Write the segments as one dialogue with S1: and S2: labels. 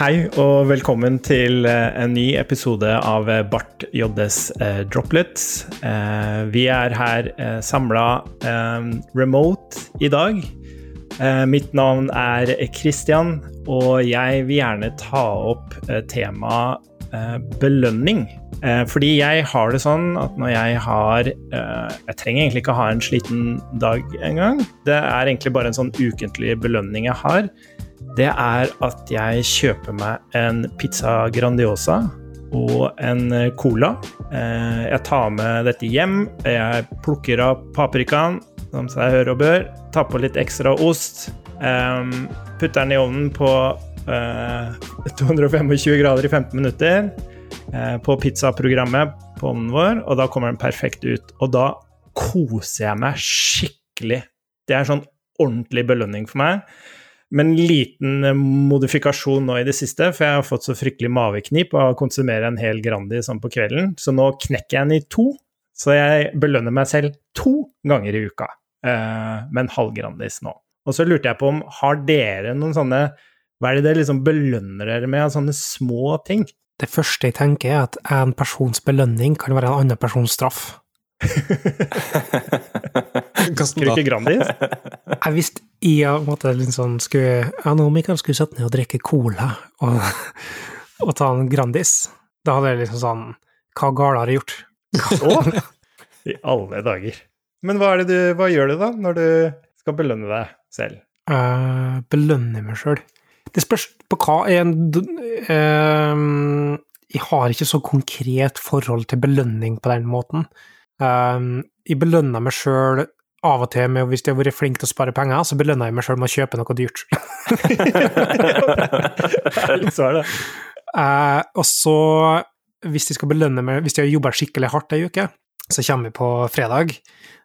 S1: Hei og velkommen til eh, en ny episode av eh, Bart JS eh, Droplets. Vi er her samla remote i dag. Mitt navn er Christian, og jeg vil gjerne ta opp temaet belønning. Fordi jeg har det sånn at når jeg har Jeg trenger egentlig ikke ha en sliten dag engang. Det er egentlig bare en sånn ukentlig belønning jeg har det er at jeg kjøper meg en pizza Grandiosa og en eh, cola. Eh, Jeg tar med dette hjem. Jeg plukker av paprikaen, som seg hør og bør. Tar på litt ekstra ost. eh, Putter den i ovnen på eh, 225 grader i 15 minutter. eh, På pizzaprogrammet på ovnen vår, og da kommer den perfekt ut. Og da koser jeg meg skikkelig. Det er sånn ordentlig belønning for meg. Men en liten eh, modifikasjon nå i det siste, for jeg har fått så fryktelig maveknip av å konsumere en hel Grandi sånn på kvelden, så nå knekker jeg den i to. Så jeg belønner meg selv to ganger i uka eh, med en halv Grandis nå. Og så lurte jeg på om har dere noen sånne Hva er det dere liksom belønner dere med av sånne små ting?
S2: Det første jeg tenker, er at en persons belønning kan være en annen persons straff.
S1: Ikke Grandis?
S2: Jeg visste jeg på en måte litt sånn skulle Ja, nå Mikael skulle sette ned og drikke cola og, og ta en Grandis. Da hadde jeg liksom sånn Hva galt har jeg gjort?
S1: I alle dager. Men hva, er det du, hva gjør du da, når du skal belønne deg selv?
S2: Uh, belønne meg sjøl. Det spørs på hva er en uh, Jeg har ikke så konkret forhold til belønning på den måten. Uh, jeg belønner meg sjøl av og til med hvis jeg har vært flink til å spare penger, så belønner jeg meg sjøl med å kjøpe noe dyrt.
S1: så er det.
S2: Uh, og så, hvis jeg skal belønne meg Hvis de har jobba skikkelig hardt ei uke, så kommer vi på fredag.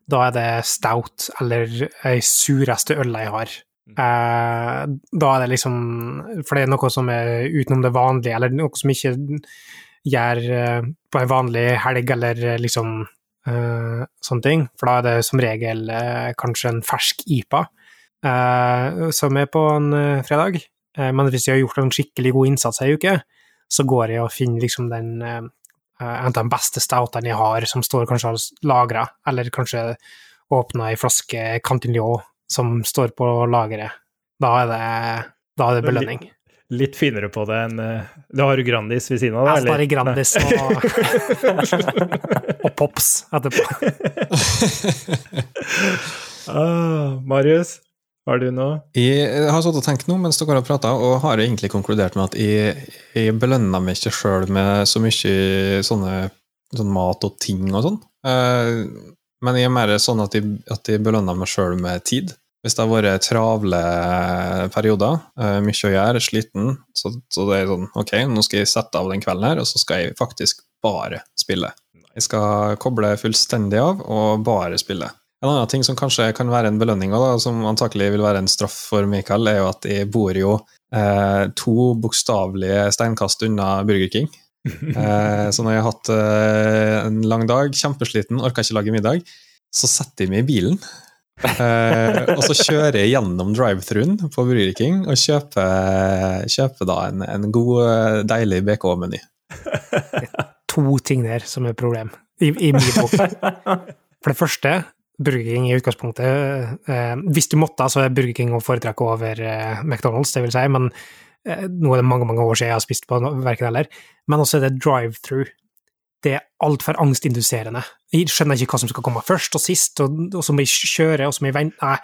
S2: Da er det stout eller ei sureste øl jeg har. Uh, da er det liksom For det er noe som er utenom det vanlige, eller noe som ikke gjør uh, på en vanlig helg, eller liksom uh, sånne ting. For da er det som regel kanskje en fersk IPA som er på en fredag. men hvis jeg har gjort en skikkelig god innsats ei uke, så går jeg og finner liksom den en av de beste stoutene jeg har, som står kanskje lagra, eller kanskje åpna ei flaske Cantignon som står på lageret. Da er det, da er det belønning.
S1: Litt, finere på det enn har du Grandis ved siden av
S2: deg, eller? Jeg Grandis og, og Pops etterpå.
S1: ah, Marius, har du noe?
S3: Jeg har stått og tenkt noe mens dere har prata, og har egentlig konkludert med at jeg, jeg belønner meg ikke sjøl med så mye sånne, sånn mat og ting og sånn. Men jeg er mer sånn at jeg, at jeg belønner meg sjøl med tid. Hvis det har vært travle perioder, mye å gjøre, sliten, så, så det er sånn Ok, nå skal jeg sette av den kvelden her, og så skal jeg faktisk bare spille. Jeg skal koble fullstendig av og bare spille. En annen ting som kanskje kan være en belønning, da, som antakelig vil være en straff for Mikael, er jo at jeg bor jo eh, to bokstavelige steinkast unna Burger King. Eh, så når jeg har hatt eh, en lang dag, kjempesliten, orker ikke lage middag, så setter jeg meg i bilen. Eh, og så kjører jeg gjennom drive-thruen på Burger King og kjøper, kjøper da en, en god, deilig BK-meny.
S2: To ting der som er problem i, i min bok. For det første, Burger King i utgangspunktet eh, Hvis du måtte, så er Burger King å foretrekke over eh, McDonald's, det vil si, men eh, nå er det mange mange år siden jeg har spist på verken eller. Men også er det drive-through. Det er altfor angstinduserende. Jeg skjønner ikke hva som skal komme først og sist, og, og så må jeg kjøre, og så må jeg vente Nei,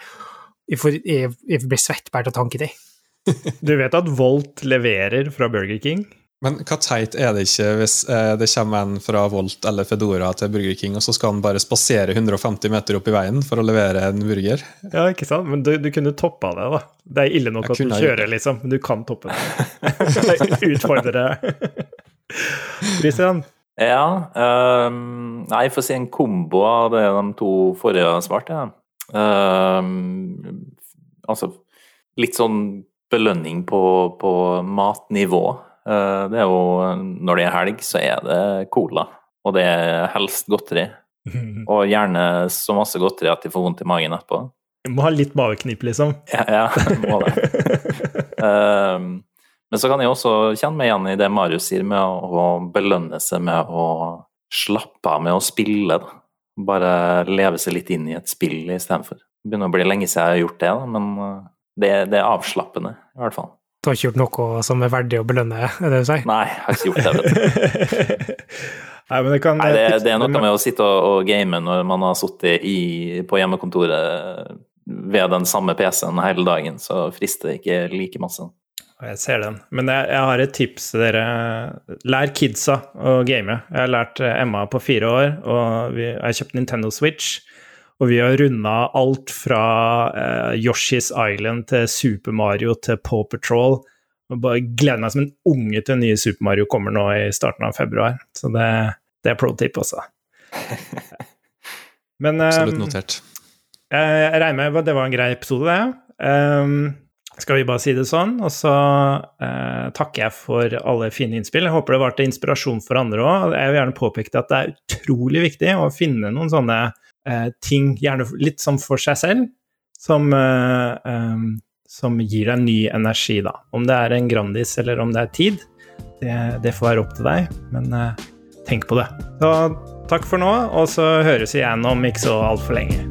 S2: jeg, får, jeg, jeg blir svett bare av tanken til.
S1: Du vet at Volt leverer fra Burger King?
S3: Men hva teit er det ikke hvis eh, det kommer en fra Volt eller Fedora til Burger King, og så skal han bare spasere 150 meter opp i veien for å levere en burger?
S1: Ja, ikke sant? Men du, du kunne toppa det, da. Det er ille nok at du kjører, liksom, men du kan toppe det. Utfordre. Christian?
S4: Ja. Um, nei, jeg får si en kombo av det de to forrige svarte. Ja. Um, altså litt sånn belønning på, på matnivå. Uh, det er jo Når det er helg, så er det cola. Og det er helst godteri. Og gjerne så masse godteri at de får vondt i magen etterpå.
S1: Du må ha litt maveknip, liksom?
S4: Ja, ja må det. um, Men så kan jeg også kjenne meg igjen i det Marius sier med å belønne seg med å slappe av med å spille. Da. Bare leve seg litt inn i et spill istedenfor. Det begynner å bli lenge siden jeg har gjort det, da, men eh, det, det, er avslappende, i hvert fall.
S2: Du har ikke gjort noe som er verdig å belønne, er det du sier?
S4: Nei, jeg har ikke gjort det, vet du.
S1: Nei, det, kan,
S4: Nei, det, det, er noe med å sitte og, og game når man har sittet på hjemmekontoret ved den samme PC-en hele dagen, så frister det ikke like masse.
S1: Jeg ser den. Men jeg, jeg, har et tips til dere. Lær kidsa å game. Jeg har lært Emma på fire år, og vi, jeg har kjøpt Nintendo Switch. Og vi har runda alt fra eh, Yoshi's Island til Super Mario til Paw Patrol. Og bare gleder meg som en unge til nye Super Mario kommer nå i starten av februar. Så det, det er pro tip også.
S3: Men um, Absolutt notert.
S1: Jeg, jeg regner med at det var en grei episode, det. Um, skal vi bare si det sånn. Og så eh, takker jeg for alle fine innspill. Jeg håper det var til inspirasjon for andre òg. Jeg vil gjerne påpeke at det er utrolig viktig å finne noen sånne eh, ting, gjerne litt som for seg selv, som, eh, um, som gir deg ny energi, da. Om det er en Grandis eller om det er tid, det, det får være opp til deg, men eh, tenk på det. Så takk for nå, og så høres vi igjen om ikke så altfor lenge.